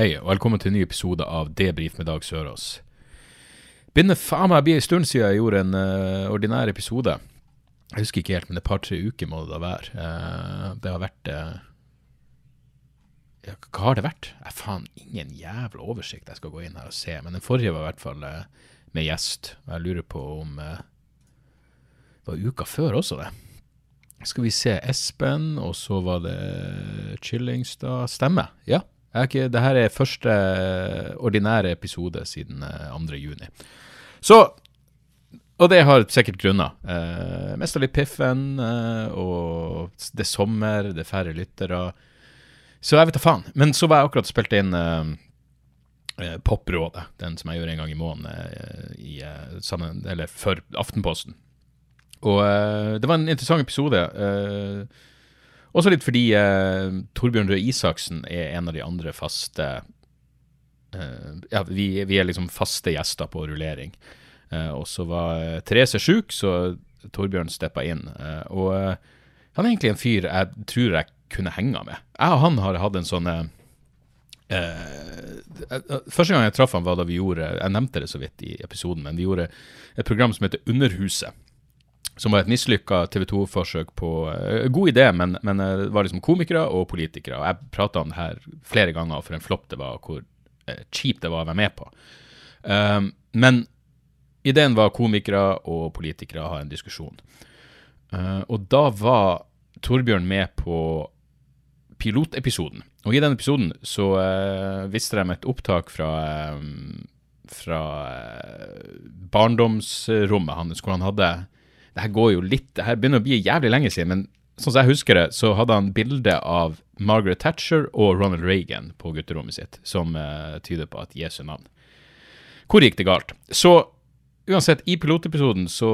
Hei, og velkommen til en ny episode av Debrif med Dag Sørås. Begynner faen meg å bli en stund siden jeg gjorde en uh, ordinær episode. Jeg husker ikke helt, men et par-tre uker må det da være. Uh, det har vært uh, Ja, hva har det vært? Jeg faen ingen jævla oversikt jeg skal gå inn her og se. Men den forrige var i hvert fall med gjest. Og jeg lurer på om Det var uka før også, det. Skal vi se Espen, og så var det Chillingstad. Stemmer, ja. Ikke, det her er første ordinære episode siden eh, 2. juni. Så Og det har sikkert grunner. Eh, mest av litt piffen, eh, og det er sommer, det er færre lyttere. Så jeg vet da faen. Men så var jeg akkurat spilt inn eh, eh, Poprådet, den som jeg gjør en gang i måneden eh, i, eh, sammen, eller for Aftenposten. Og eh, det var en interessant episode. eh, også litt fordi eh, Torbjørn Røe Isaksen er en av de andre faste eh, Ja, vi, vi er liksom faste gjester på rullering. Eh, og så var eh, Therese sjuk, så Torbjørn steppa inn. Eh, og eh, han er egentlig en fyr jeg tror jeg kunne henge med. Jeg og han har hatt en sånn Første gang jeg traff han var da vi gjorde Jeg nevnte det så vidt i episoden, men vi gjorde et program som heter Underhuset som var et mislykka TV 2-forsøk på uh, God idé, men, men uh, det var liksom komikere og politikere. Og jeg prata om det her flere ganger for en flopp det var, hvor uh, kjipt det var å være med på. Um, men ideen var komikere og politikere ha en diskusjon. Uh, og da var Torbjørn med på pilotepisoden. Og i den episoden så uh, viste de et opptak fra um, fra barndomsrommet hans, hvor han hadde det her går jo litt, det her begynner å bli jævlig lenge siden, men sånn som jeg husker det, så hadde han bilde av Margaret Thatcher og Ronald Reagan på gutterommet sitt, som uh, tyder på at Jesu navn. Hvor gikk det galt? Så uansett, i pilotepisoden så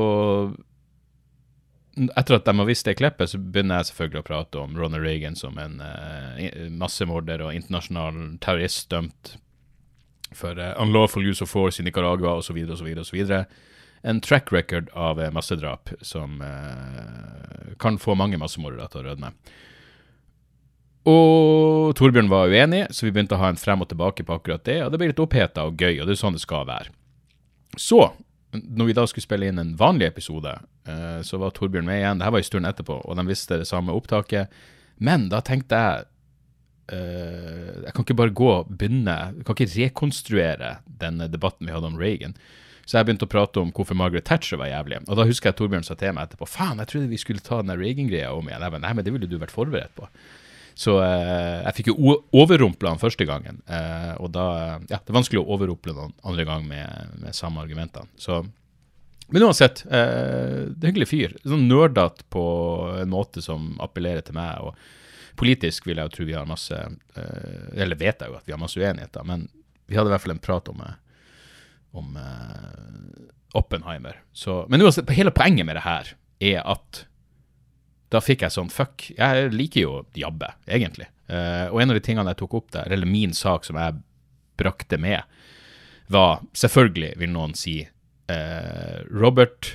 Etter at de har visst det klippet, så begynner jeg selvfølgelig å prate om Ronald Reagan som en uh, massemorder og internasjonal terrorist dømt for uh, unlawful use of force i Nicaragua osv. osv. osv en track record av eh, massedrap som eh, kan få mange massemordere til å rødme. Og Torbjørn var uenig, så vi begynte å ha en frem og tilbake på akkurat det, og det ble litt oppheta og gøy, og det er sånn det skal være. Så, når vi da skulle spille inn en vanlig episode, eh, så var Torbjørn med igjen. Dette var en stund etterpå, og de visste det samme opptaket. Men da tenkte jeg eh, jeg kan ikke bare gå og begynne Jeg kan ikke rekonstruere denne debatten vi hadde om Reagan. Så jeg begynte å prate om hvorfor Margaret Thatcher var jævlig. Og da husker jeg Torbjørn sa til meg etterpå faen, jeg trodde vi skulle ta den Reagan-greia om igjen. Jeg bare, Nei, men det ville du vært forberedt på. Så eh, jeg fikk jo overrumpla han første gangen. Eh, og da Ja, det er vanskelig å overrumple den andre gang med, med samme argumentene. Så Men uansett, eh, det er hyggelig fyr. Sånn nerdete på en måte som appellerer til meg. og Politisk vil jeg jo tro vi har masse Eller vet jeg jo at vi har masse uenigheter, men vi hadde i hvert fall en prat om om uh, Oppenheimer. Så, men uansett, hele poenget med det her er at da fikk jeg sånn fuck. Jeg liker jo jabbe, egentlig. Uh, og en av de tingene jeg tok opp der, eller min sak som jeg brakte med, var selvfølgelig, vil noen si, uh, Robert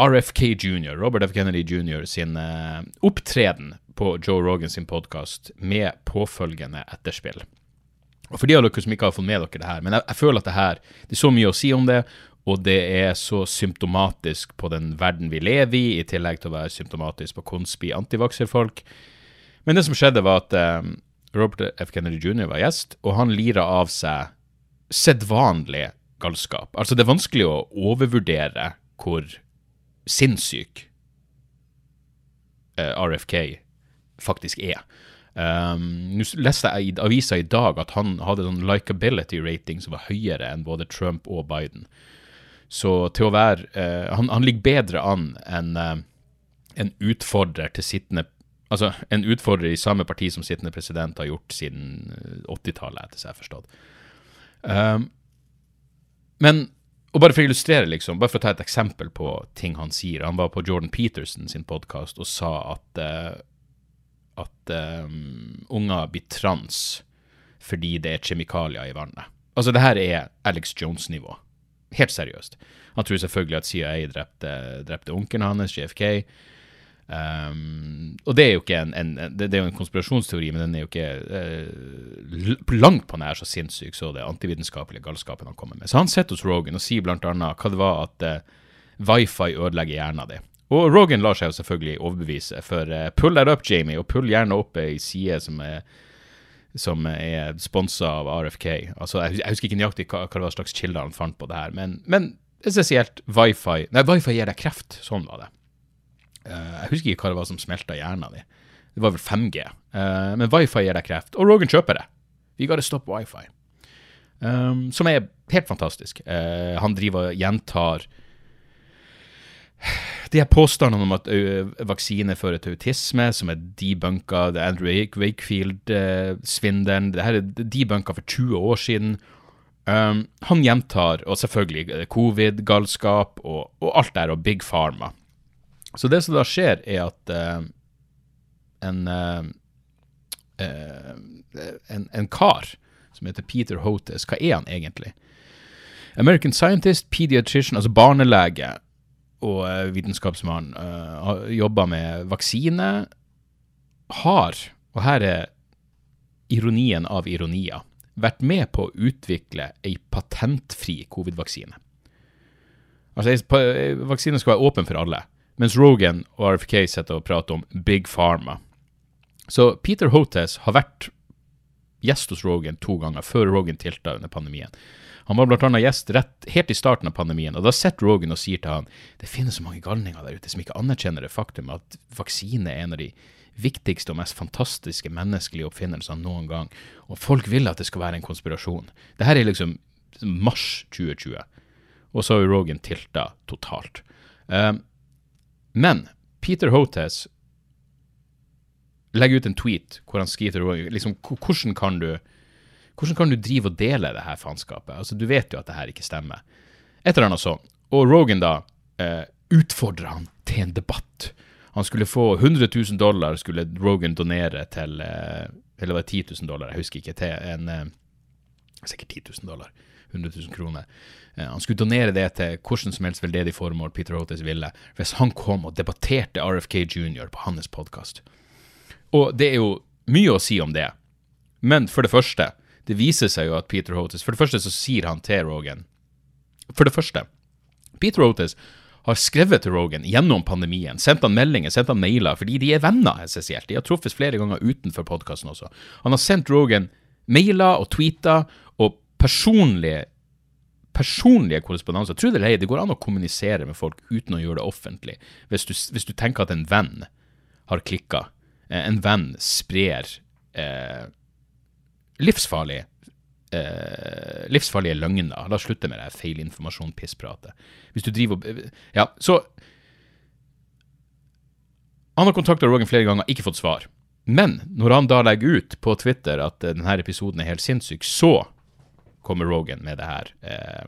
RFK jr., Robert F. Kennedy jr. sin opptreden på Joe Rogan sin podkast med påfølgende etterspill. Og For de av dere som ikke har fått med dere det her, men jeg, jeg, føler at det her, det er så mye å si om det, og det er så symptomatisk på den verden vi lever i, i tillegg til å være symptomatisk på konspi antivakserfolk. Men det som skjedde, var at um, Robert F. Kennedy jr. var gjest, og han lira av seg sedvanlig galskap. Altså, det er vanskelig å overvurdere hvor sinnssyk uh, RFK faktisk er. Um, Nå leste jeg i avisa i dag at han hadde en likability rating som var høyere enn både Trump og Biden. Så til å være uh, han, han, ligger bedre an enn uh, en utfordrer til sittende Altså, en utfordrer i samme parti som sittende president har gjort siden 80-tallet, etter seg forstått. Um, men og bare for å illustrere, liksom, bare for å ta et eksempel på ting han sier Han var på Jordan Peterson sin podkast og sa at, uh, at um, unger blir trans fordi det er kjemikalier i vannet. Altså, det her er Alex Jones-nivå. Helt seriøst. Han tror selvfølgelig at CIA drepte, drepte onkelen hans, JFK. Um, og det er jo ikke en, en, det, er en konspirasjonsteori, men den er jo ikke uh, langt på nær så sinnssyk så det antivitenskapelige galskapen han kommer med. Så han sitter hos Rogan og sier annet hva det var at uh, wifi ødelegger hjernen din. Og Rogan lar seg jo selvfølgelig overbevise, for uh, pull that up, Jamie, og pull gjerne opp ei side som er som er sponsa av RFK. Altså, jeg, husker ikke nøyaktig hva, hva slags kilder han fant på det her, men, men essensielt wifi Nei, wifi gir deg kreft. Sånn var det. Uh, jeg husker ikke hva det var som smelta hjernen din. Det var vel 5G. Uh, eh, men wifi gir deg kreft. Og Rogan kjøper det. Vi gotta stop wifi. Um, som er helt fantastisk. Uh, han driver og gjentar de her påstandene om at vaksine fører til autisme, som er debunka. Det Andrew Wakefield-svindelen. det her er debunka for 20 år siden. Um, han gjentar, og selvfølgelig covid-galskap og, og, alt der, og Big Pharma. Så det som da skjer, er at uh, en, uh, en, en kar som heter Peter Hotes, hva er han egentlig? American scientist, pediatrician, altså barnelege og uh, vitenskapsmann, uh, jobber med vaksine, har, og her er ironien av ironier, vært med på å utvikle ei patentfri covid-vaksine. Altså, Vaksinen skal være åpen for alle mens Rogan og RFK sitter og prater om Big Pharma. Så Peter Hotes har vært gjest hos Rogan to ganger før Rogan tilta under pandemien. Han var bl.a. gjest rett, helt i starten av pandemien, og da sitter Rogan og sier til han det finnes så mange galninger der ute som ikke anerkjenner det faktum at vaksine er en av de viktigste og mest fantastiske menneskelige oppfinnelsene noen gang, og folk vil at det skal være en konspirasjon. Det her er liksom mars 2020, og så har Rogan tilta totalt. Um, men Peter Hotes legger ut en tweet hvor han skriver til Rogan liksom, hvordan kan du hvordan kan du drive og dele det her faenskapet? Altså, du vet jo at det her ikke stemmer. Et eller annet sånn. Og Rogan da eh, utfordrer han til en debatt. Han skulle få 100 000 dollar, skulle Rogan donere til eh, Eller var det 10 000 dollar, jeg husker ikke. Til en eh, Sikkert 10 000 dollar. 100 000 kroner. Eh, han skulle donere det til hvordan som helst veldedig formål Peter Hotes ville, hvis han kom og debatterte RFK Jr. på hans podkast. Og det er jo mye å si om det, men for det første, det viser seg jo at Peter Otis For det første så sier han til Rogan For det første, Peter Otis har skrevet til Rogan gjennom pandemien, sendt han meldinger, sendt han mailer, fordi de er venner, essensielt. De har truffes flere ganger utenfor podkasten også. Han har sendt Rogan mailer og tweeter og personlige personlige korrespondanser. Tro det eller ei, det går an å kommunisere med folk uten å gjøre det offentlig. Hvis du, hvis du tenker at en venn har klikka. Eh, en venn sprer eh, livsfarlig eh, livsfarlige løgner. La oss slutte med det feilinformasjon, pisspratet. Hvis du driver og Ja, så Han har kontakta Rogan flere ganger, ikke fått svar. Men når han da legger ut på Twitter at denne episoden er helt sinnssyk, så kommer Rogan med det her, eh,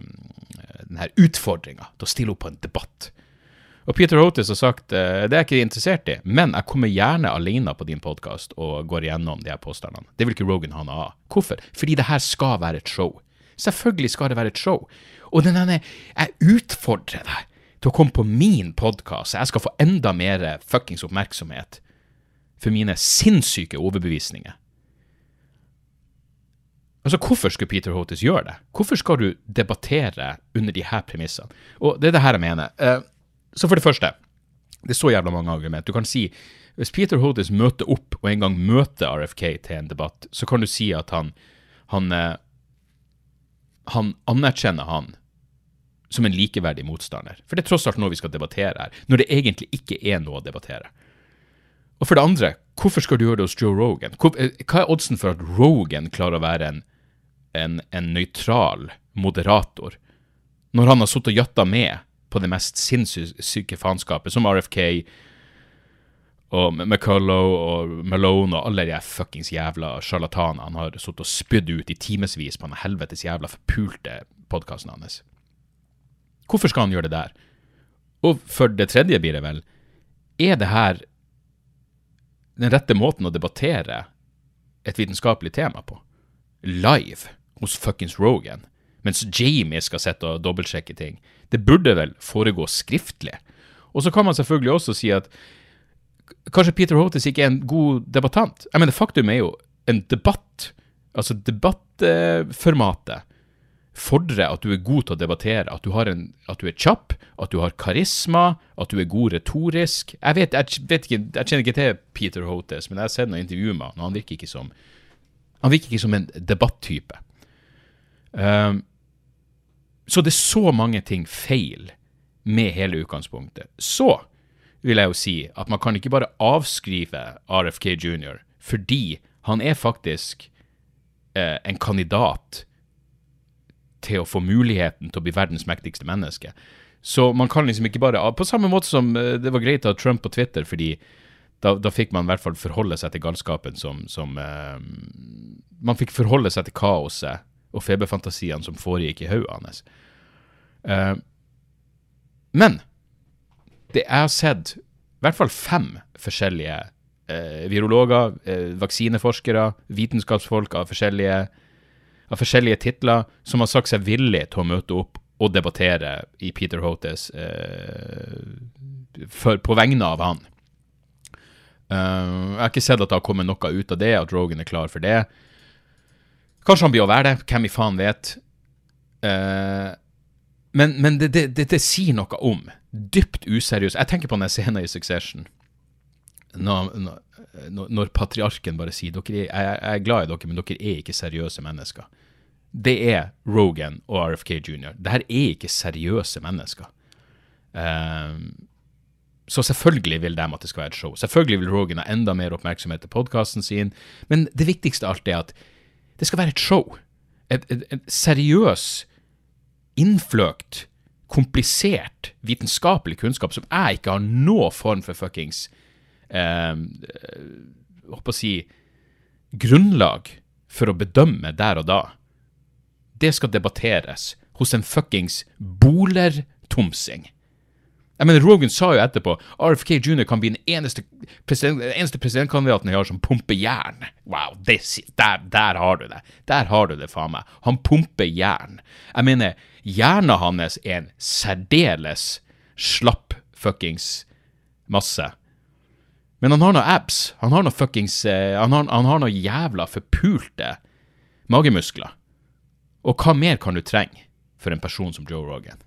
denne utfordringa til å stille opp på en debatt. Og Peter Hotis har sagt eh, det er jeg ikke interessert i, men jeg kommer gjerne alene på din podkast og går igjennom de her påstandene. Det vil ikke Rogan ha noe av. Hvorfor? Fordi det her skal være et show. Selvfølgelig skal det være et show. Og den ene, jeg utfordrer deg til å komme på min podkast, jeg skal få enda mer fuckings oppmerksomhet for mine sinnssyke overbevisninger. Altså, Hvorfor skulle Peter Hotis gjøre det? Hvorfor skal du debattere under de her premissene? Og det er det her jeg mener. Uh, så for det første, det er så jævla mange argument. Du kan si hvis Peter Hotis møter opp og en gang møter RFK til en debatt, så kan du si at han han, uh, han anerkjenner han som en likeverdig motstander. For det er tross alt noe vi skal debattere her, når det egentlig ikke er noe å debattere. Og for det andre, hvorfor skal du gjøre det hos Joe Rogan? Eh, hva er oddsen for at Rogan klarer å være en en, en nøytral moderator, når han har sittet og jatta med på det mest sinnssyke faenskapet, som RFK og McCullough og Malone og alle de fuckings jævla sjarlatanene han har sittet og spydd ut i timevis på den helvetes jævla forpulte podkasten hans. Hvorfor skal han gjøre det der? Og for det tredje blir det vel, er det her den rette måten å debattere et vitenskapelig tema på? Live hos fuckings Rogan, mens Jamie skal sitte og dobbeltsjekke ting. Det burde vel foregå skriftlig. Og så kan man selvfølgelig også si at kanskje Peter Hotes ikke er en god debattant. Jeg mener, faktum er jo en debatt, altså debattformatet, fordrer at du er god til å debattere, at du, en, at du, er kjapp, at du har karisma, at du er god retorisk. Jeg vet, jeg vet ikke, jeg kjenner ikke til Peter Hotes, men jeg har sett noen intervjuer med han, han virker ikke som han virker ikke som en debattype. Um, så det er så mange ting feil med hele utgangspunktet. Så vil jeg jo si at man kan ikke bare avskrive RFK jr. fordi han er faktisk eh, en kandidat til å få muligheten til å bli verdens mektigste menneske. Så man kan liksom ikke bare På samme måte som eh, det var greit å ha Trump på Twitter, fordi da, da, fikk man i hvert fall forholde seg til galskapen som, som eh, Man fikk forholde seg til kaoset og feberfantasiene som foregikk i hodet hans. Uh, men det jeg har sett i hvert fall fem forskjellige uh, virologer, uh, vaksineforskere, vitenskapsfolk av forskjellige, av forskjellige, titler som har sagt seg villig til å møte opp og debattere i Peter Hotes for, på vegne av han. Jeg har ikke sett at det har kommet noe ut av det, at Rogan er klar for det. Kanskje han blir å være det, hvem i faen vet. Uh, men, men det, det, det, det, sier noe om dypt useriøst. Jeg tenker på den scenen i Succession. Når, når, når, patriarken bare sier dere er, jeg, er glad i dere, men dere er ikke seriøse mennesker. Det er Rogan og RFK jr. Dette er ikke seriøse mennesker. Um, så selvfølgelig vil de at det skal være et show. Selvfølgelig vil Rogan ha enda mer oppmerksomhet til podkasten sin, men det viktigste av alt er at det skal være et show. Et, et, et seriøs, innfløkt komplisert vitenskapelig kunnskap som jeg ikke har noen form for fuckings eh, Håper å si grunnlag for å bedømme der og da. Det skal debatteres hos en fuckings bolertomsing. Jeg mener, Rogan sa jo etterpå RFK jr. kan bli den eneste, president, eneste presidentkandidaten jeg har som pumper jern. Wow, det, der, der, har du det. Der har du det, faen meg. Han pumper jern. Jeg mener, hjernen hans er en særdeles slapp fuckings masse. Men han har noen abs. Han har noen fuckings uh, han, har, han har noen jævla forpulte magemuskler. Og hva mer kan du trenge for en person som Joe Rogan?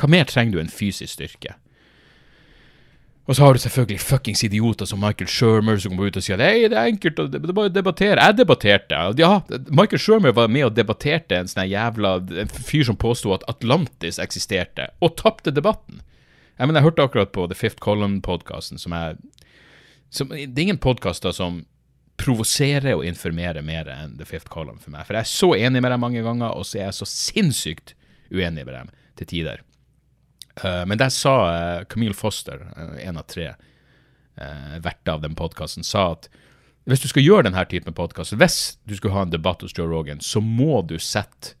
Hva mer trenger du enn fysisk styrke? Og så har du selvfølgelig fuckings idioter som Michael Shermer som kommer ut og sier Nei, det er enkelt å debattere. Jeg debatterte. Ja, Michael Shermer var med og debatterte en sånn jævla en fyr som påsto at Atlantis eksisterte, og tapte debatten. Jeg mener, jeg hørte akkurat på The Fifth Column-podkasten, som er som, Det er ingen podkaster som provoserer og informerer mer enn The Fifth Column for meg. For jeg er så enig med dem mange ganger, og så er jeg så sinnssykt uenig med dem til tider. Uh, men der sa uh, Camille Foster, uh, en av tre uh, verter av den podkasten, sa at hvis du skal gjøre denne typen podkast, hvis du skal ha en debatt hos Joe Rogan, så må du sette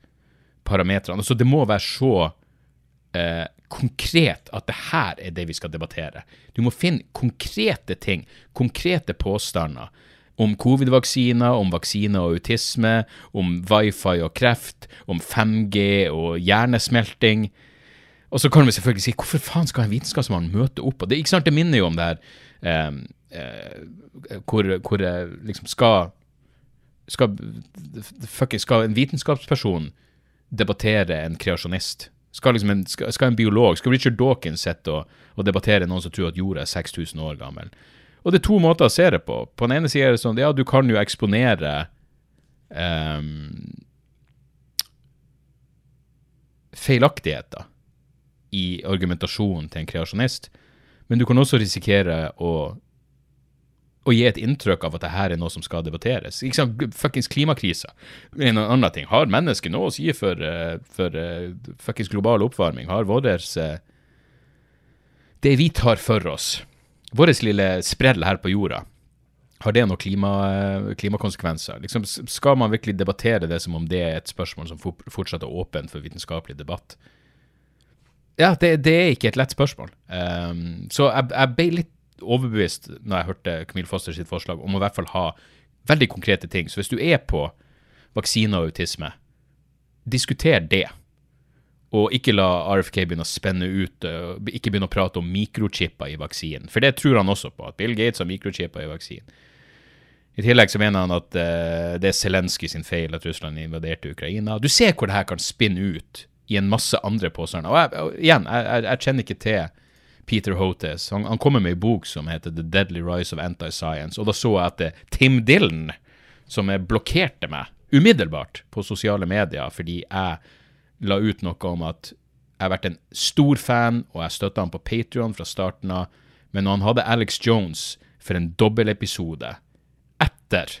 parametrene. Altså, det må være så konkret at det her er det vi skal debattere. Du må finne konkrete ting, konkrete påstander om covid-vaksiner, om vaksiner og autisme, om wifi og kreft, om 5G og hjernesmelting. Og så kan vi selvfølgelig si hvorfor faen skal en vitenskapsmann møte opp? Og det, ikke sant, det minner jo om det her eh, eh, hvor, hvor liksom skal skal, skal en vitenskapsperson debattere en kreasjonist? Skal, liksom en, skal, skal, en biolog, skal Richard Dawkins sitte og, og, debattere noen som tror at jorda er 6000 år gammel? Og det er to måter å se det på. På den ene sida er det sånn ja, du kan jo eksponere um, feilaktigheter i argumentasjonen til en kreasjonist, men du kan også risikere å, å gi et inntrykk av at det her er noe som skal debatteres. Ikke sant? Fuckings klimakrisa. En annen ting. Har mennesket noe å si for, eh, for uh, fuckings global oppvarming? Har vårt uh, Det vi tar for oss, vår lille sprell her på jorda, har det noen klima, klimakonsekvenser? Liksom, skal man virkelig debattere det som om det er et spørsmål som fortsatt er åpent for vitenskapelig debatt? Ja, det, det er ikke et lett spørsmål. Um, så jeg, jeg, ble litt overbevist når jeg hørte Camille Foster sitt forslag om å i hvert fall ha veldig konkrete ting. Så hvis du er på vaksine og autisme, diskuter det. Og ikke la RFK begynne å spenne ut, uh, ikke begynne å prate om mikrochipper i vaksinen. For det tror han også på, at Bill Gates har mikrochipper i vaksinen. I tillegg så mener han at uh, det er Zelenskyj sin feil at Russland invaderte Ukraina. Du ser hvor det her kan spinne ut i en masse andre påstander. Og, jeg, og igjen, jeg, jeg, kjenner ikke til Peter Hotes. Han, han kommer med ei bok som heter The Deadly Rise of Anti-Science, og da så jeg at det er Tim Dylan som blokkerte meg umiddelbart på sosiale medier fordi jeg la ut noe om at jeg har vært en stor fan, og jeg støtta han på Patrion fra starten av, men når han hadde Alex Jones for en dobbeltepisode etter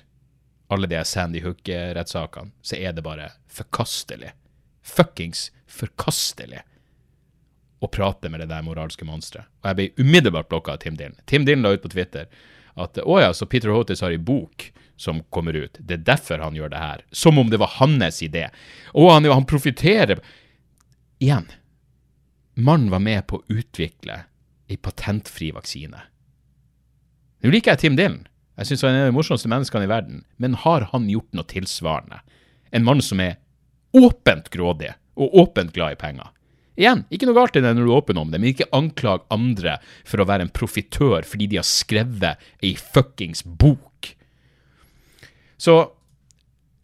alle de Sandy Hook-rettssakene, så er det bare forkastelig. Fuckings forkastelig å prate med det der moralske monsteret. Og jeg ble umiddelbart blokka av Tim Dylan. Tim Dylan la ut på Twitter at å ja, så Peter Hotis har ei bok som kommer ut. Det er derfor han gjør det her. Som om det var hans idé. Og han, han profitterer Igjen. Mannen var med på å utvikle ei patentfri vaksine. Nå liker jeg Tim Dylan. Jeg syns han er en av de morsomste menneskene i verden. Men har han gjort noe tilsvarende? En mann som er åpent grådig og åpent glad i penger. Igjen, ikke noe galt i det når du er åpen om det, men ikke anklag andre for å være en profitør fordi de har skrevet ei fuckings bok. Så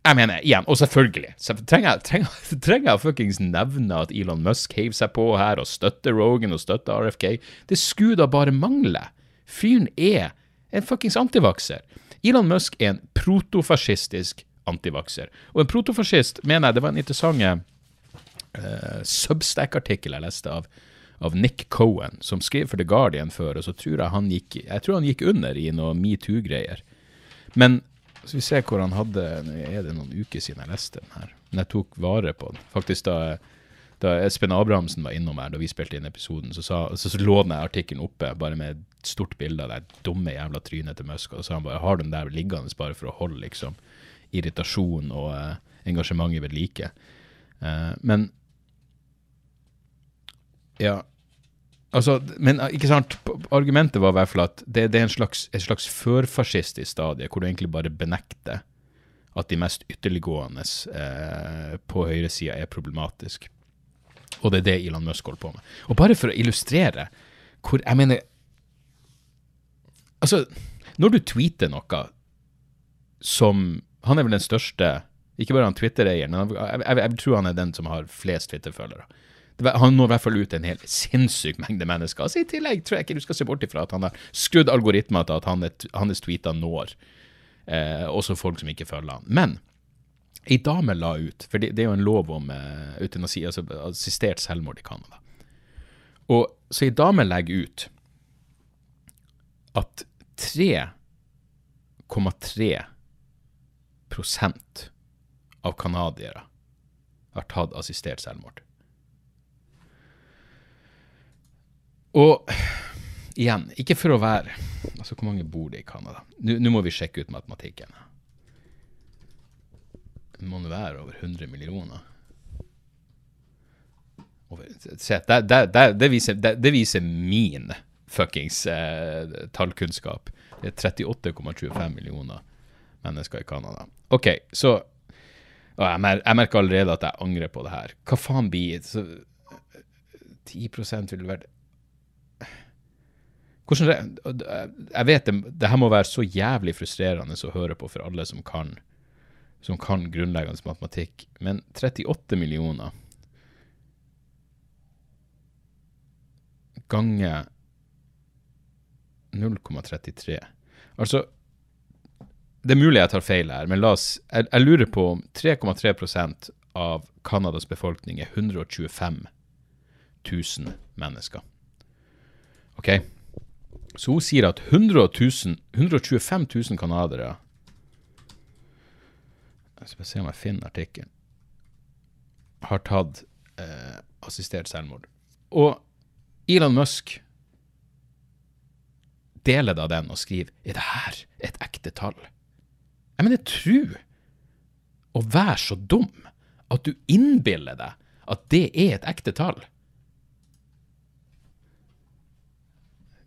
jeg mener, igjen, og selvfølgelig, så trenger jeg, jeg fuckings nevne at Elon Musk heiv seg på her og støtter Rogan og støtter RFK. Det skulle da bare mangle. Fyren er en fuckings antivakser. Elon Musk er en protofascistisk antivakser. Og en protofascist mener jeg det var en interessant uh, Substack-artikkel jeg leste av, av Nick Cohen, som skrev for The Guardian før, og så tror jeg han gikk, jeg tror han gikk under i noe metoo-greier. Men så vi ser hvor han hadde Er det noen uker siden jeg leste den her? Men jeg tok vare på den. Faktisk da, da Espen Abrahamsen var innom her da vi spilte inn episoden, så, sa, så, så lå den artikkelen oppe bare med et stort bilde av det dumme jævla trynet til Musk. Og så sa han bare har den der liggende bare for å holde liksom irritasjon og uh, engasjementet ved like. Uh, men ja. Altså, men ikke sant, argumentet var i hvert fall at det, det er en slags, et slags førfascistisk stadie, hvor du egentlig bare benekter at de mest ytterliggående eh, på høyresida er problematisk. Og det er det Elon Musk holder på med. Og bare for å illustrere hvor Jeg mener Altså, når du tweeter noe som Han er vel den største Ikke bare han Twitter-eieren, men jeg, jeg, jeg, tror han er den som har flest Twitter-følgere han når i hvert fall ut en hel sinnssyk mengde mennesker. Altså, I tillegg tror jeg ikke du skal se bort ifra at han har skrudd algoritmer til at han hans tweeter når eh, også folk som ikke følger han. Men ei dame la ut, for det, det, er jo en lov om eh, eutanasi, altså assistert selvmord i Canada. Og så ei dame legger ut at 3,3 av canadiere har tatt assistert selvmord. Og igjen, ikke for å være Altså, hvor mange bor det i Canada? Nå må vi sjekke ut matematikken. Det må det være over 100 millioner? Over, se, det, det, det, viser, det, viser, min fuckings eh, tallkunnskap. Det er 38,25 millioner mennesker i Canada. OK, så jeg, mer, jeg, merker allerede at jeg angrer på det her. Hva faen blir så, 10 ville vært hvordan, jeg vet det, det her må være så jævlig frustrerende å høre på for alle som kan, som kan grunnleggende matematikk, men 38 millioner ganger 0,33 Altså, det er mulig jeg tar feil her, men la oss, jeg, jeg lurer på om 3,3% av Canadas befolkning er 125 000 mennesker. OK? Så hun sier at 100 000, 125 000 canadiere Jeg skal se om jeg finner artikkelen. Har tatt eh, assistert selvmord. Og Elon Musk deler da den og skriver Er det her et ekte tall? Jeg mener, tru å være så dum at du innbiller deg at det er et ekte tall.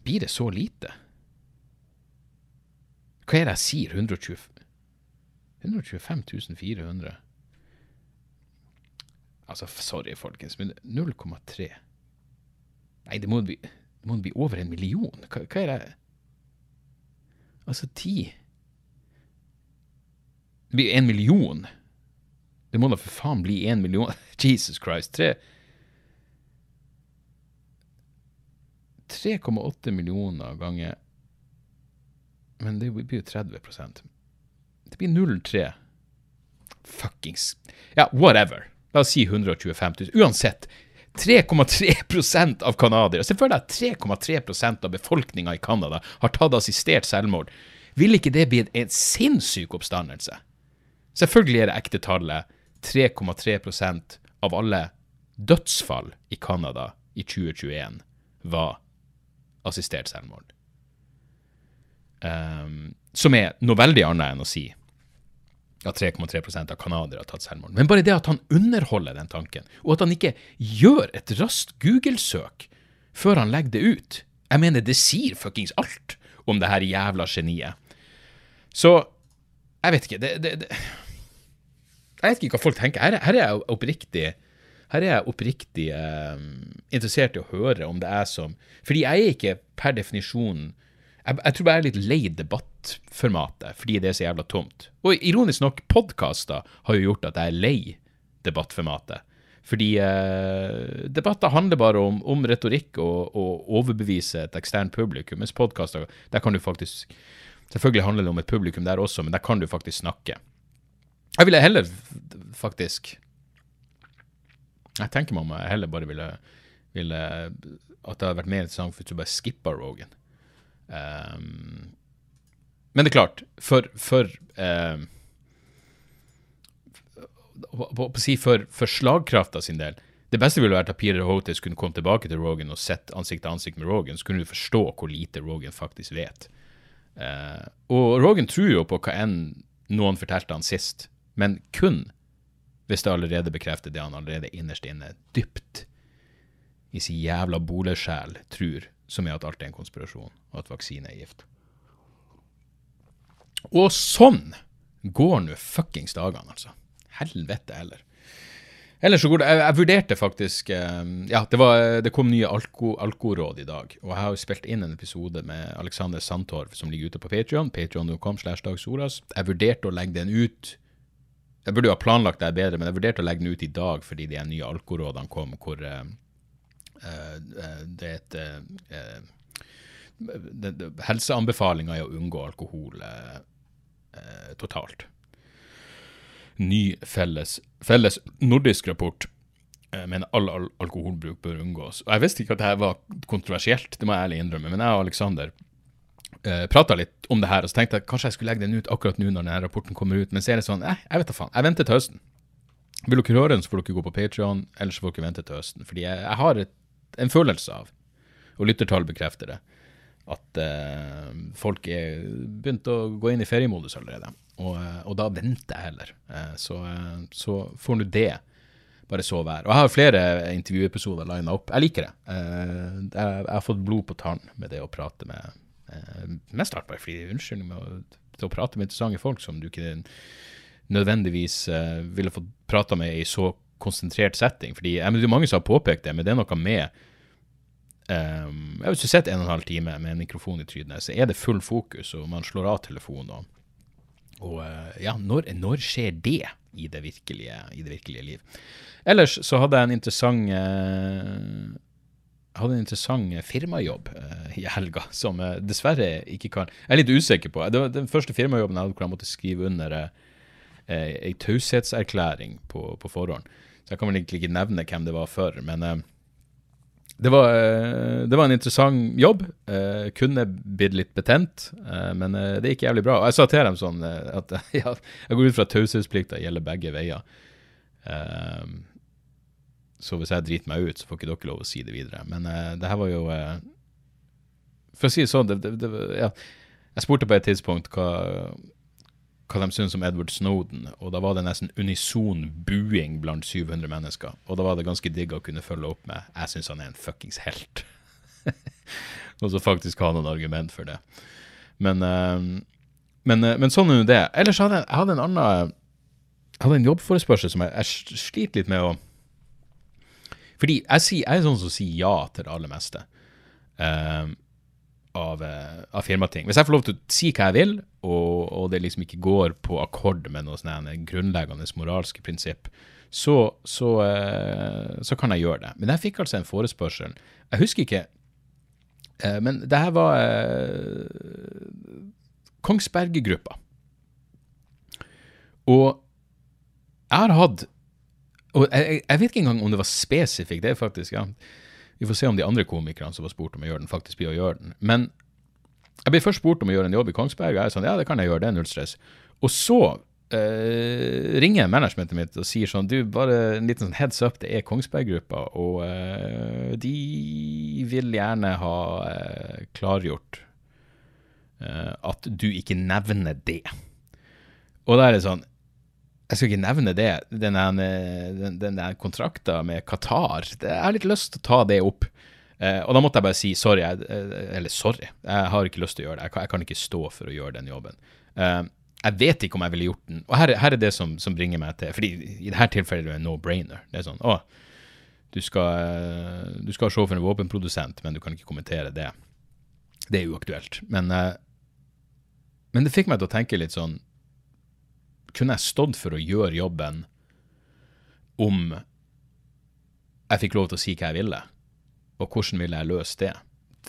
Blir det så lite? Hva er det jeg sier? 120, 125 400? Altså, sorry, folkens, men 0,3 Nei, det må bli, det må bli over en million. Hva, hva er det Altså, ti Det blir en million. Det må da for faen bli en million. Jesus Christ. Tre 3,8 millioner ganger Men det blir jo 30 Det blir 0,3. Fuckings Ja, whatever. La oss si 125 000. Uansett. 3,3% av canadiere. Se for deg at 3,3% av befolkninga i Canada har tatt assistert selvmord. Vil ikke det bli en sinnssyk oppstandelse? Selvfølgelig er det ekte tallet 3,3% av alle dødsfall i Canada i 2021 var assistert selvmord. Um, som er noe veldig annet enn å si at 3,3% av canadiere har tatt selvmord. Men bare det at han underholder den tanken, og at han ikke gjør et raskt Google-søk før han legger det ut Jeg mener, det sier fuckings alt om det her jævla geniet. Så jeg vet ikke. Det, det, det. Jeg vet ikke hva folk tenker. Her, her er jeg oppriktig her er jeg oppriktig eh, interessert i å høre om det er som Fordi jeg er ikke per definisjon jeg, jeg tror jeg er litt lei debattformatet, fordi det er så jævla tomt. Og ironisk nok, podkaster har jo gjort at jeg er lei debattformatet. Fordi eh, debatter handler bare om, om retorikk og, og overbevise et eksternt publikum, mens podkaster, der kan du faktisk Selvfølgelig handler det om et publikum der også, men der kan du faktisk snakke. Jeg ville heller faktisk Jeg tenker meg om jeg heller bare ville, ville At det hadde vært mer interessant hvis du bare skippa Rogan. Um, men det er klart, for, for um, for, for slagkrafta sin del Det beste ville vært at Peter Hotes kunne komme tilbake til Rogan og sett ansikt til ansikt med Rogan, så kunne du forstå hvor lite Rogan faktisk vet. Uh, og Rogan tror jo på hva enn noen fortalte han sist, men kun hvis det allerede bekrefter det han allerede innerst inne, dypt i sin jævla bolesjel, tror, som er at alt er en konspirasjon, og at vaksine er gift. Og sånn går nå fuckings dagene, altså. Helvete heller. Ellers så går det Jeg, jeg vurderte faktisk eh, Ja, det, var, det kom nye alko, i dag. Og jeg har jo spilt inn en episode med Alexander Sandtorv som ligger ute på Patrion. Patrion.com slash dagsoras. Jeg vurderte å legge den ut Jeg burde jo ha planlagt det bedre, men jeg vurderte å legge den ut i dag fordi de nye alkorådene kom, hvor uh, uh, det er et uh, Helseanbefalinga er å unngå alkohol totalt ny felles, felles nordisk rapport men mener all, all alkoholbruk bør unngås. Og Jeg visste ikke at dette var kontroversielt, det må jeg ærlig innrømme, men jeg og Aleksander eh, prata litt om det her, og så tenkte jeg kanskje jeg skulle legge den ut akkurat nå når denne rapporten kommer ut, men så er det sånn eh, jeg vet da faen, jeg venter til høsten. Vil dere høre den, så får dere gå på Patrion, ellers får dere vente til høsten. Fordi jeg, jeg har et, en følelse av, og lyttertall bekrefter det, at eh, folk er begynt å gå inn i feriemodus allerede. Og, eh, og da venter jeg heller. Eh, så, eh, så får nå det bare så være. Og jeg har flere intervjuepisoder lina opp. Jeg liker det. Jeg, jeg, har fått blod på tann med det å prate med Mest hardt bare fordi unnskyld med å, å prate med interessante folk som du ikke nødvendigvis ville fått prata med i så konsentrert setting. Fordi jeg, Det er mange som har påpekt det, men det er noe med um, Hvis du sitter en og en halv time med en mikrofon i trynet, så er det full fokus, og man slår av telefonen. Og eh, ja, når, når, skjer det i det, virkelige, i det virkelige liv? Ellers så hadde jeg en interessant eh, hadde en interessant firmajobb eh, i helga, som jeg dessverre ikke kan Jeg er litt usikker på. Det var den første firmajobben jeg hadde hvor jeg måtte skrive under eh, ei taushetserklæring på, på, forhånd. Så jeg kan vel egentlig ikke nevne hvem det var for. Men eh, det var, eh, det var, en interessant jobb. Eh, kunne blitt litt betent, eh, men eh, det gikk jævlig bra. Og jeg sa til dem sånn eh, at ja, jeg går ut fra taushetsplikta gjelder begge veier. Eh, så hvis jeg driter meg ut, så får ikke dere lov å si det videre. Men det her var jo For å si det sånn, det, det, ja. jeg spurte på et tidspunkt hva, hva de syntes om Edward Snowden, og da var det nesten unison buing blant 700 mennesker. Og da var det ganske digg å kunne følge opp med 'jeg syns han er en fuckings helt'. og så faktisk ha noen argument for det. Men, uh, men, uh, men sånn er jo det. Ellers hadde jeg, hadde en annen hadde en jobbforespørsel som jeg, jeg sliter litt med å Fordi jeg, sier, jeg er sånn som sier ja til det aller meste uh, av, av firmating. Hvis jeg får lov til å si hva jeg vil, og, og det liksom ikke går på akkord med noe sånn grunnleggende moralske prinsipp, så, så, så, kan jeg gjøre det. Men jeg fikk altså en forespørsel. Jeg husker ikke Men det her var Kongsberg-gruppa. Og jeg har hatt Og jeg, jeg, vet ikke engang om det var spesifikt. Det er faktisk, ja. Vi får se om de andre komikerne som var spurt om å gjøre den, faktisk blir å gjøre den. Men jeg ble først spurt om å gjøre en jobb i Kongsberg, og jeg er sånn Ja, det kan jeg gjøre, det er null stress. Og så eh, ringer managementet mitt og sier sånn Du, bare en liten sånn heads up, det er Kongsberg-gruppa, og eh, de vil gjerne ha eh, klargjort eh, at du ikke nevner det. Og da er det sånn jeg skal ikke nevne det, den, den, den der kontrakten med Qatar. Jeg har litt lyst til å ta det opp. Eh, og da måtte jeg bare si sorry. Jeg, eh, eller sorry, jeg har ikke lyst til å gjøre det. Jeg kan, jeg kan ikke stå for å gjøre den jobben. Eh, jeg vet ikke om jeg ville gjort den. Og her, her er det som, som, bringer meg til fordi i dette tilfellet er det no-brainer. Det er sånn å, du skal, eh, du skal se for en våpenprodusent, men du kan ikke kommentere det. Det er uaktuelt. Men, eh, men det fikk meg til å tenke litt sånn kunne jeg stått for å gjøre jobben om jeg fikk lov til å si hva jeg ville? Og hvordan ville jeg løse det?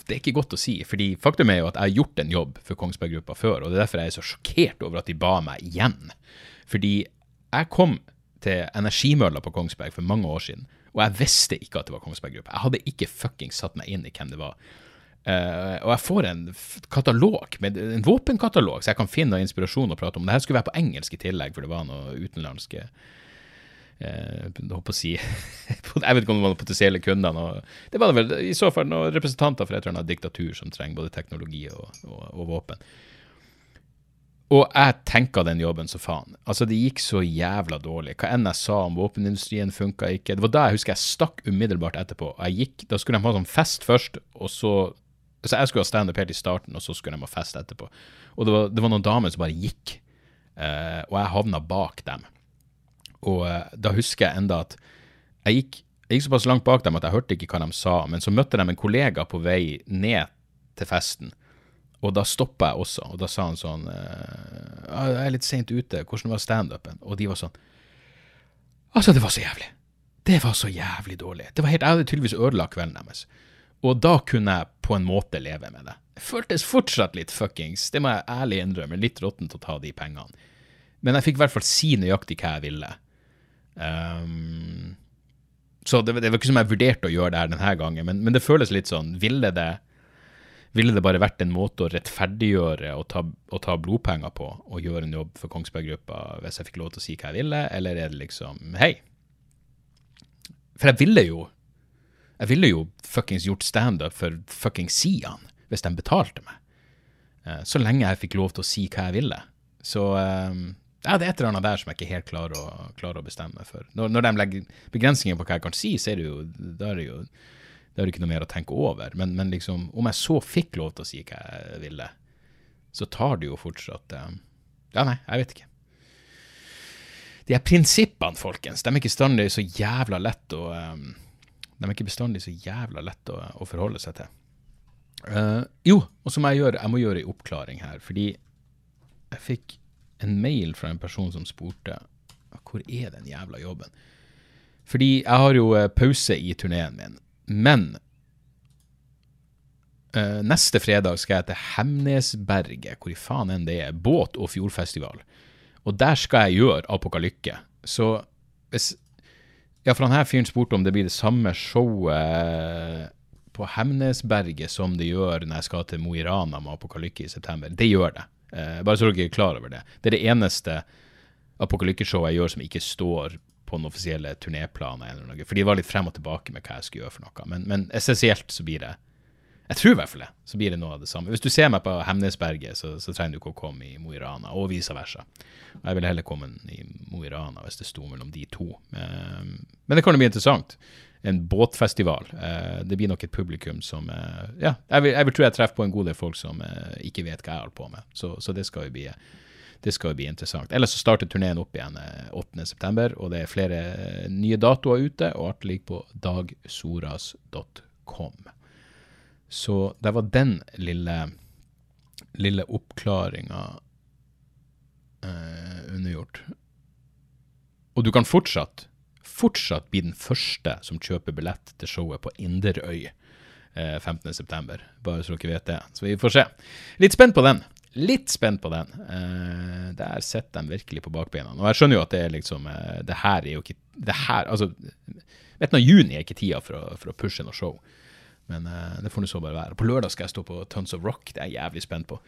Det er ikke godt å si, fordi faktum er jo at jeg har gjort en jobb for Kongsberg Gruppa før, og det er derfor jeg er så sjokkert over at de ba meg igjen. Fordi jeg kom til energimølla på Kongsberg for mange år siden, og jeg visste ikke at det var Kongsberg Gruppa. Jeg hadde ikke fuckings satt meg inn i hvem det var. Uh, og jeg får en katalog, med, en våpenkatalog, så jeg kan finne inspirasjon å prate om. Det her skulle være på engelsk i tillegg, for det var noe utenlandske uh, å si Jeg vet ikke om det var noen potensielle kunder. Noe, det var vel i så fall noen representanter for et eller annet diktatur som trenger både teknologi og, og, og våpen. Og jeg tenka den jobben så faen. Altså, det gikk så jævla dårlig. Hva enn jeg sa om våpenindustrien, funka ikke. Det var da jeg husker jeg stakk umiddelbart etterpå. Jeg gikk, Da skulle de ha sånn fest først, og så så jeg skulle ha standup helt i starten, og så skulle de ha fest etterpå. Og det var, det var noen damer som bare gikk, uh, og jeg havna bak dem. Og uh, da husker jeg enda at jeg gikk, jeg gikk såpass langt bak dem at jeg hørte ikke hva de sa, men så møtte de en kollega på vei ned til festen. Og da stoppa jeg også, og da sa han sånn uh, 'Jeg er litt seint ute, hvordan var standupen?' Og de var sånn Altså, det var så jævlig. Det var så jævlig dårlig. Det var helt, Jeg hadde tydeligvis ødelagt kvelden deres. Og da kunne jeg en måte leve med det. Det føltes fortsatt litt fuckings, det må jeg ærlig innrømme, litt råttent å ta de pengene. Men jeg fikk i hvert fall si nøyaktig hva jeg ville. Um, så det, det, var ikke som jeg vurderte å gjøre det her denne gangen, men, men det føles litt sånn Ville det, ville det bare vært en måte å rettferdiggjøre og ta, ta blodpenger på og gjøre en jobb for Kongsberg Gruppa hvis jeg fikk lov til å si hva jeg ville, eller er det liksom Hei. For jeg ville jo jeg ville jo fuckings gjort standup for fuckings Sian hvis de betalte meg. Uh, så lenge jeg fikk lov til å si hva jeg ville. Så ja, det er et eller annet der som jeg ikke helt klarer å, klarer å bestemme meg for. Når, når, de legger begrensninger på hva jeg kan si, så er det jo, da er det jo da er det ikke noe mer å tenke over. Men, men liksom, om jeg så fikk lov til å si hva jeg ville, så tar det jo fortsatt um, Ja, nei, jeg vet ikke. De her prinsippene, folkens, de er ikke bestandig så jævla lett å um, de er ikke bestandig så jævla lett å, å forholde seg til. Uh, jo, og så må jeg gjøre jeg må gjøre en oppklaring her, fordi jeg fikk en mail fra en person som spurte hvor er den jævla jobben? Fordi jeg har jo uh, pause i turneen min, men uh, neste fredag skal jeg til Hemnesberget, hvor i faen enn det er, båt- og fjordfestival. Og der skal jeg gjøre Apokalykke. Så hvis ja, for han her fyren spurte om det blir det samme showet på Hemnesberget som det gjør når jeg skal til Mo i Rana med Apokalykke i september. Det gjør det. Eh, bare så dere er klar over det. Det er det eneste Apokalykke-showet jeg gjør som ikke står på den offisielle turnéplanen. For de var litt frem og tilbake med hva jeg skulle gjøre for noe. Men, men essensielt så blir det Jeg tror i hvert fall det. Så blir det noe av det samme. Hvis du ser meg på Hemnesberget, så, så trenger du ikke å komme i Mo i Rana, og vice versa. Jeg ville heller komme i Mo i Rana hvis det sto mellom de to. Um, men det kan jo bli interessant. En båtfestival. Uh, det blir nok et publikum som uh, Ja, jeg vil, jeg vil, tro jeg treffer på en god del folk som ikke vet hva jeg holder på med. Så, så det skal jo bli det skal jo bli interessant. Ellers så starter turneen opp igjen 8.9., og det er flere nye datoer ute, og alt ligger på dagsoras.com. Så det var den lille, lille oppklaringa eh, undergjort. Og du kan fortsatt, fortsatt bli den første som kjøper billett til showet på Inderøy eh, 15.9., bare så dere vet det. Så vi får se. Litt spent på den. Litt spent på den. Eh, der sitter de virkelig på bakbeina. Og jeg skjønner jo at det er liksom eh, Det her er jo ikke Det her, altså vet du, juni er ikke tida for å, for å pushe noe show. Men uh, det får nå så bare være. På lørdag skal jeg stå på Tons of Rock, det er jeg jævlig spent på.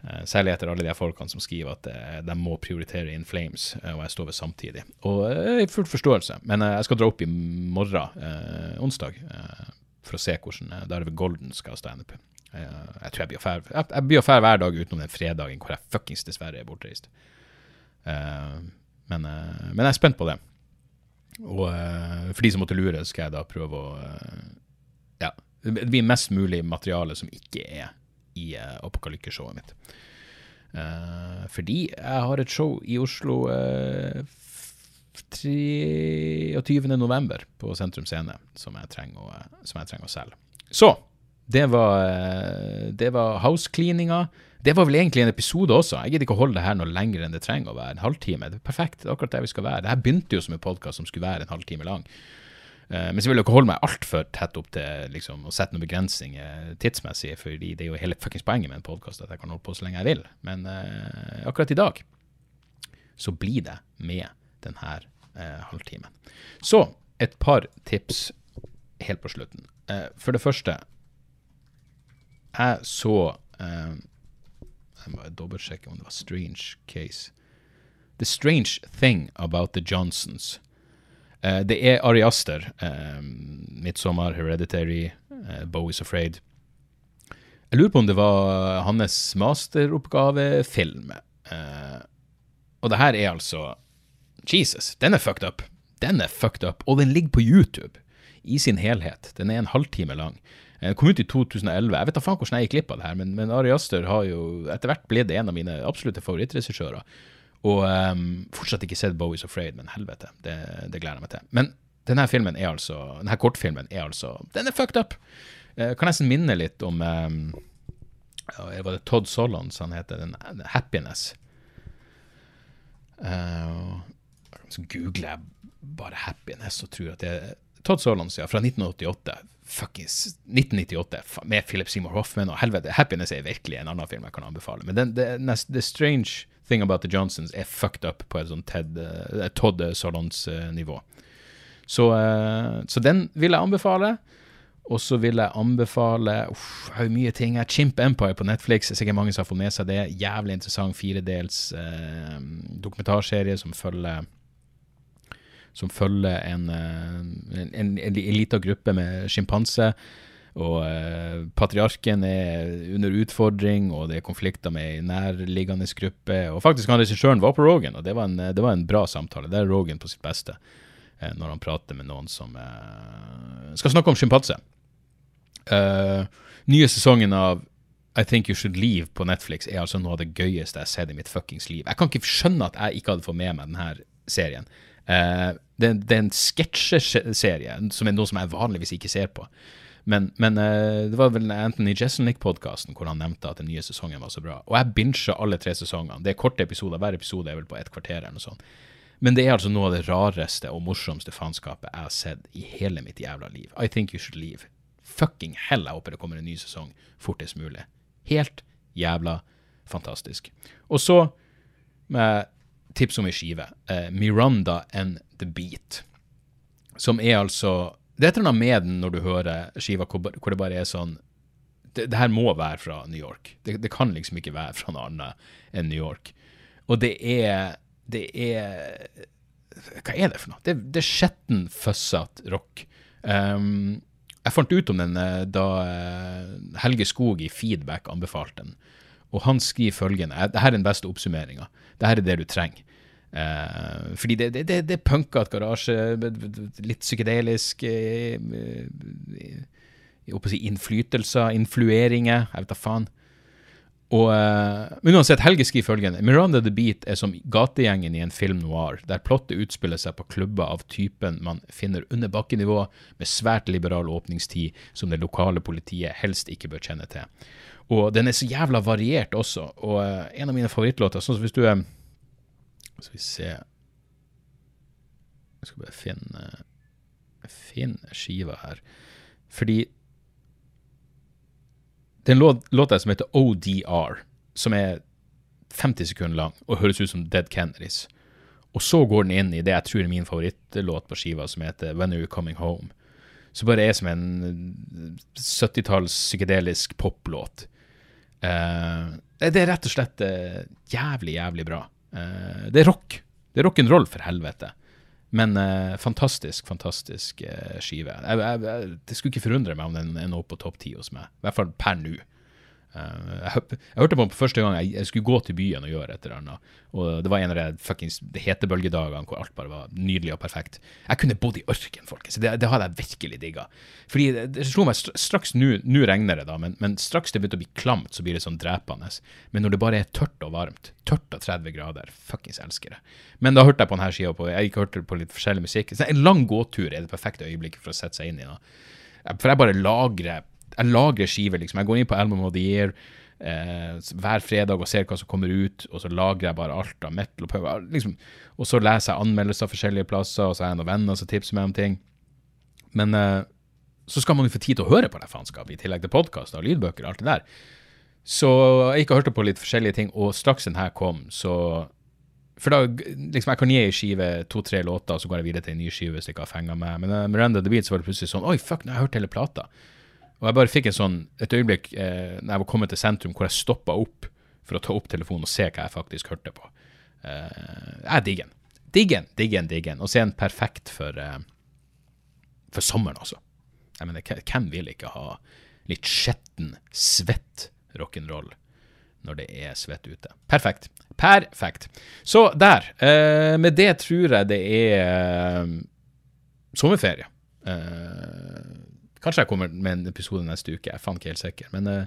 Uh, særlig etter alle de folkene som skriver at uh, de må prioritere In Flames, og jeg står ved samtidig. Og i full forståelse, men jeg skal dra opp i morgen, onsdag, for å se hvordan uh, Darve Golden skal ha standup. jeg tror jeg blir fær jeg, jeg blir fær hver dag utenom den fredagen hvor jeg fuckings dessverre er bortreist. men jeg er spent på det. Og for de som måtte lure, skal jeg da prøve å ja, det blir mest mulig materiale som ikke er i uh, Apokalykke-showet mitt. Uh, fordi jeg har et show i Oslo uh, 23.11. på Sentrum Scene som jeg, trenger å, som å selge. Så det var, det var housecleaninga. Det var vel egentlig en episode også. Jeg gidder ikke å holde det her noe lenger enn det trenger å være. En halvtime. Det er perfekt. Det er akkurat der vi skal være. Det her begynte jo som en podkast som skulle være en halvtime lang. Uh, men så vil jeg ikke holde meg altfor tett opp til liksom, å sette noen begrensninger tidsmessig, fordi det er jo hele fuckings poenget med en podkast at jeg kan holde på så lenge jeg vil. Men uh, akkurat i dag så blir det med denne uh, halvtimen. Så et par tips helt på slutten. for det første, jeg så Jeg må dobbeltsjekke om det var Strange Case. The Strange Thing About The Johnsons Uh, det er Ari Aster. Uh, 'Midtsommer', 'Hereditary', uh, 'Bowie's Afraid'. Jeg lurer på om det var hans masteroppgavefilm. Uh, og det her er altså Jesus, den er fucked up. Den er fucked up, og den ligger på YouTube i sin helhet. Den er en halvtime lang. Den kom ut i 2011. Jeg vet da faen hvordan jeg gikk glipp av det her, men, men Ari Aster har jo etter hvert blitt en av mine absolutte favorittregissører. Og um, fortsatt ikke sett Bowie's Afraid, men helvete, det, det, gleder jeg meg til. Men denne filmen er altså, denne kortfilmen er altså Den er fucked up! Jeg kan nesten minne litt om um, Var det Todd Solons han heter? Den Happiness. Uh, så googler jeg bare Happiness og tror at det er Todd Solons, ja, fra 1988. Fuckings 1998, med Philip Seymour Hoffman og helvete. Happiness er virkelig en annen film jeg kan anbefale. Men den, det, det Strange Thing About The Johnsons er fucked up på et sånt Ted, uh, Todd Solons-nivå. Så, uh, så, den vil jeg anbefale. Og så vil jeg anbefale uff, Jeg har mye ting her. Chimp Empire på Netflix. Er sikkert mange som har fått med seg det. Jævlig interessant firedels eh, dokumentarserie som følger som følger en, en, en, en liten gruppe med sjimpanse og eh, patriarken er under utfordring, og det er konflikter med ei nærliggende gruppe. Og faktisk han regissøren var på Rogan, og det var, en, det var en bra samtale. Det er Rogan på sitt beste eh, når han prater med noen som eh, skal snakke om sjimpanse. Uh, nye sesongen av I Think You Should Leave på Netflix er altså noe av det gøyeste jeg har sett i mitt fuckings liv. Jeg kan ikke skjønne at jeg ikke hadde fått med meg denne serien. Uh, det, det, er en sketsjeserie som er noe som jeg vanligvis ikke ser på. Men, men uh, det var vel Anthony Jeselnik-podkasten hvor han nevnte at den nye sesongen var så bra. Og jeg bincha alle tre sesongene. Det er korte episoder. Hver episode er vel på et kvarter eller noe sånt. Men det er altså noe av det rareste og morsomste faenskapet jeg har sett i hele mitt jævla liv. I think you should leave. Fucking hell, jeg håper det kommer en ny sesong fortest mulig. Helt jævla fantastisk. Og så med tips om ei skive. Eh, Miranda and The Beat. Som er altså det er et eller annet med den når du hører skiva hvor, det bare er sånn det, det, her må være fra New York. Det, det, kan liksom ikke være fra noe annet enn New York. Og det er Det er Hva er det for noe? Det, det er skjetten, føssete rock. Um, jeg fant ut om den eh, da eh, Helge Skog i Feedback anbefalte den. Og han skriver følgende Dette er den beste oppsummeringa. Dette er det du trenger. Uh, fordi det, det, det, det er punkete garasje, litt psykedelisk uh, uh, si Innflytelser, influeringer, jeg vet da faen. Og, uh, uansett, Helge skriver følgende Miranda the Beat er som gategjengen i en film noir, der plottet utspiller seg på klubber av typen man finner under bakkenivå, med svært liberal åpningstid som det lokale politiet helst ikke bør kjenne til. Og den er så jævla variert også, og en av mine favorittlåter, sånn som hvis du uh, Skal vi se Jeg skal bare finne finne skiva her. Fordi det er en låt, låt som heter ODR, som er 50 sekunder lang og høres ut som Dead Kennedys. Og så går den inn i det jeg tror er min favorittlåt på skiva, som heter When Are You Coming Home. Som bare er som en 70-talls psykedelisk poplåt. Uh, det er rett og slett uh, jævlig, jævlig bra. Uh, det er rock. Det er rock'n'roll, for helvete. Men uh, fantastisk, fantastisk uh, skive. Jeg, jeg, jeg, det skulle ikke forundre meg om den er nå på topp ti hos meg. I hvert fall per nå. Uh, jeg, hørte på den første gang jeg, skulle gå til byen og gjøre et eller annet. Og det var en av de fuckings hetebølgedagene hvor alt bare var nydelig og perfekt. Jeg kunne bodd i ørken, folkens. Det, det hadde jeg virkelig digga. Fordi det, det slo meg straks Nå regner det, da, men, men, straks det begynte å bli klamt, så blir det sånn drepende. Men når det bare er tørt og varmt, tørt og 30 grader, fuckings elsker det. Men da hørte jeg på denne sida, Jeg gikk hørte på litt forskjellig musikk. Så en lang gåtur er det perfekte øyeblikket for å sette seg inn i. Da. For jeg bare lagrer jeg lagrer skiver, liksom. Jeg går inn på Album of the Year eh, hver fredag og ser hva som kommer ut, og så lagrer jeg bare alt av metal og power. Liksom. Og så leser jeg anmeldelser forskjellige plasser, og så har jeg noen venner som tipser meg om ting. Men eh, så skal man jo få tid til å høre på det faenskapet, i tillegg til podkaster og lydbøker og alt det der. Så jeg gikk og hørte på litt forskjellige ting, og straks den her kom, så For da liksom, jeg kan gi ei skive, to-tre låter, og så går jeg videre til en ny skive hvis jeg ikke har fenga meg. Men uh, Miranda The Beats var det plutselig sånn Oi, fuck, nå har jeg hørt hele plata. Og jeg bare fikk en sånn, et øyeblikk eh, når jeg var kommet til sentrum, hvor jeg stoppa opp for å ta opp telefonen og se hva jeg faktisk hørte på. Eh, jeg digger den. Digger den, digger den. Og så er den perfekt for, eh, for sommeren også. Jeg mener, hvem vil ikke ha litt skjetten, svett rock'n'roll når det er svett ute? Perfekt. Perfekt. Så der. Eh, med det tror jeg det er eh, sommerferie. Uh, Kanskje jeg kommer med en episode neste uke, jeg er faen ikke helt sikker. Men, uh,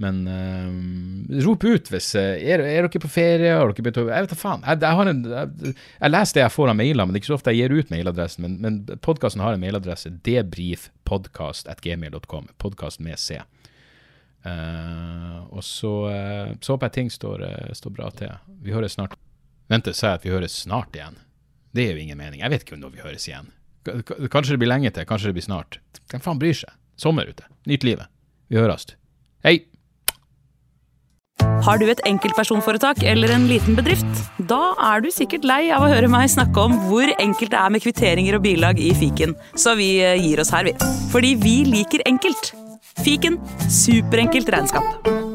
men uh, rop ut hvis uh, er, er, dere på ferie? Har dere begynt Jeg vet da faen. Jeg, jeg, en, jeg, jeg, leser det jeg får av mailer, men det er ikke så ofte jeg gir ut mailadressen. Men, men podkasten har en mailadresse. debrifpodkast.gmail.com. Podkast med C. og så, så håper jeg ting står, står bra til. Vi høres snart. Vent, sa jeg at vi høres snart igjen? Det er jo ingen mening. Jeg vet ikke når vi høres igjen. Kanskje det blir lenge til, kanskje det blir snart. Hvem faen bryr seg? Sommer ute. Nyt livet. Vi høres. Hei! Har du et enkeltpersonforetak eller en liten bedrift? Da er du sikkert lei av å høre meg snakke om hvor enkelt det er med kvitteringer og bilag i fiken, så vi eh, gir oss her, vi. Fordi vi liker enkelt. Fiken superenkelt regnskap.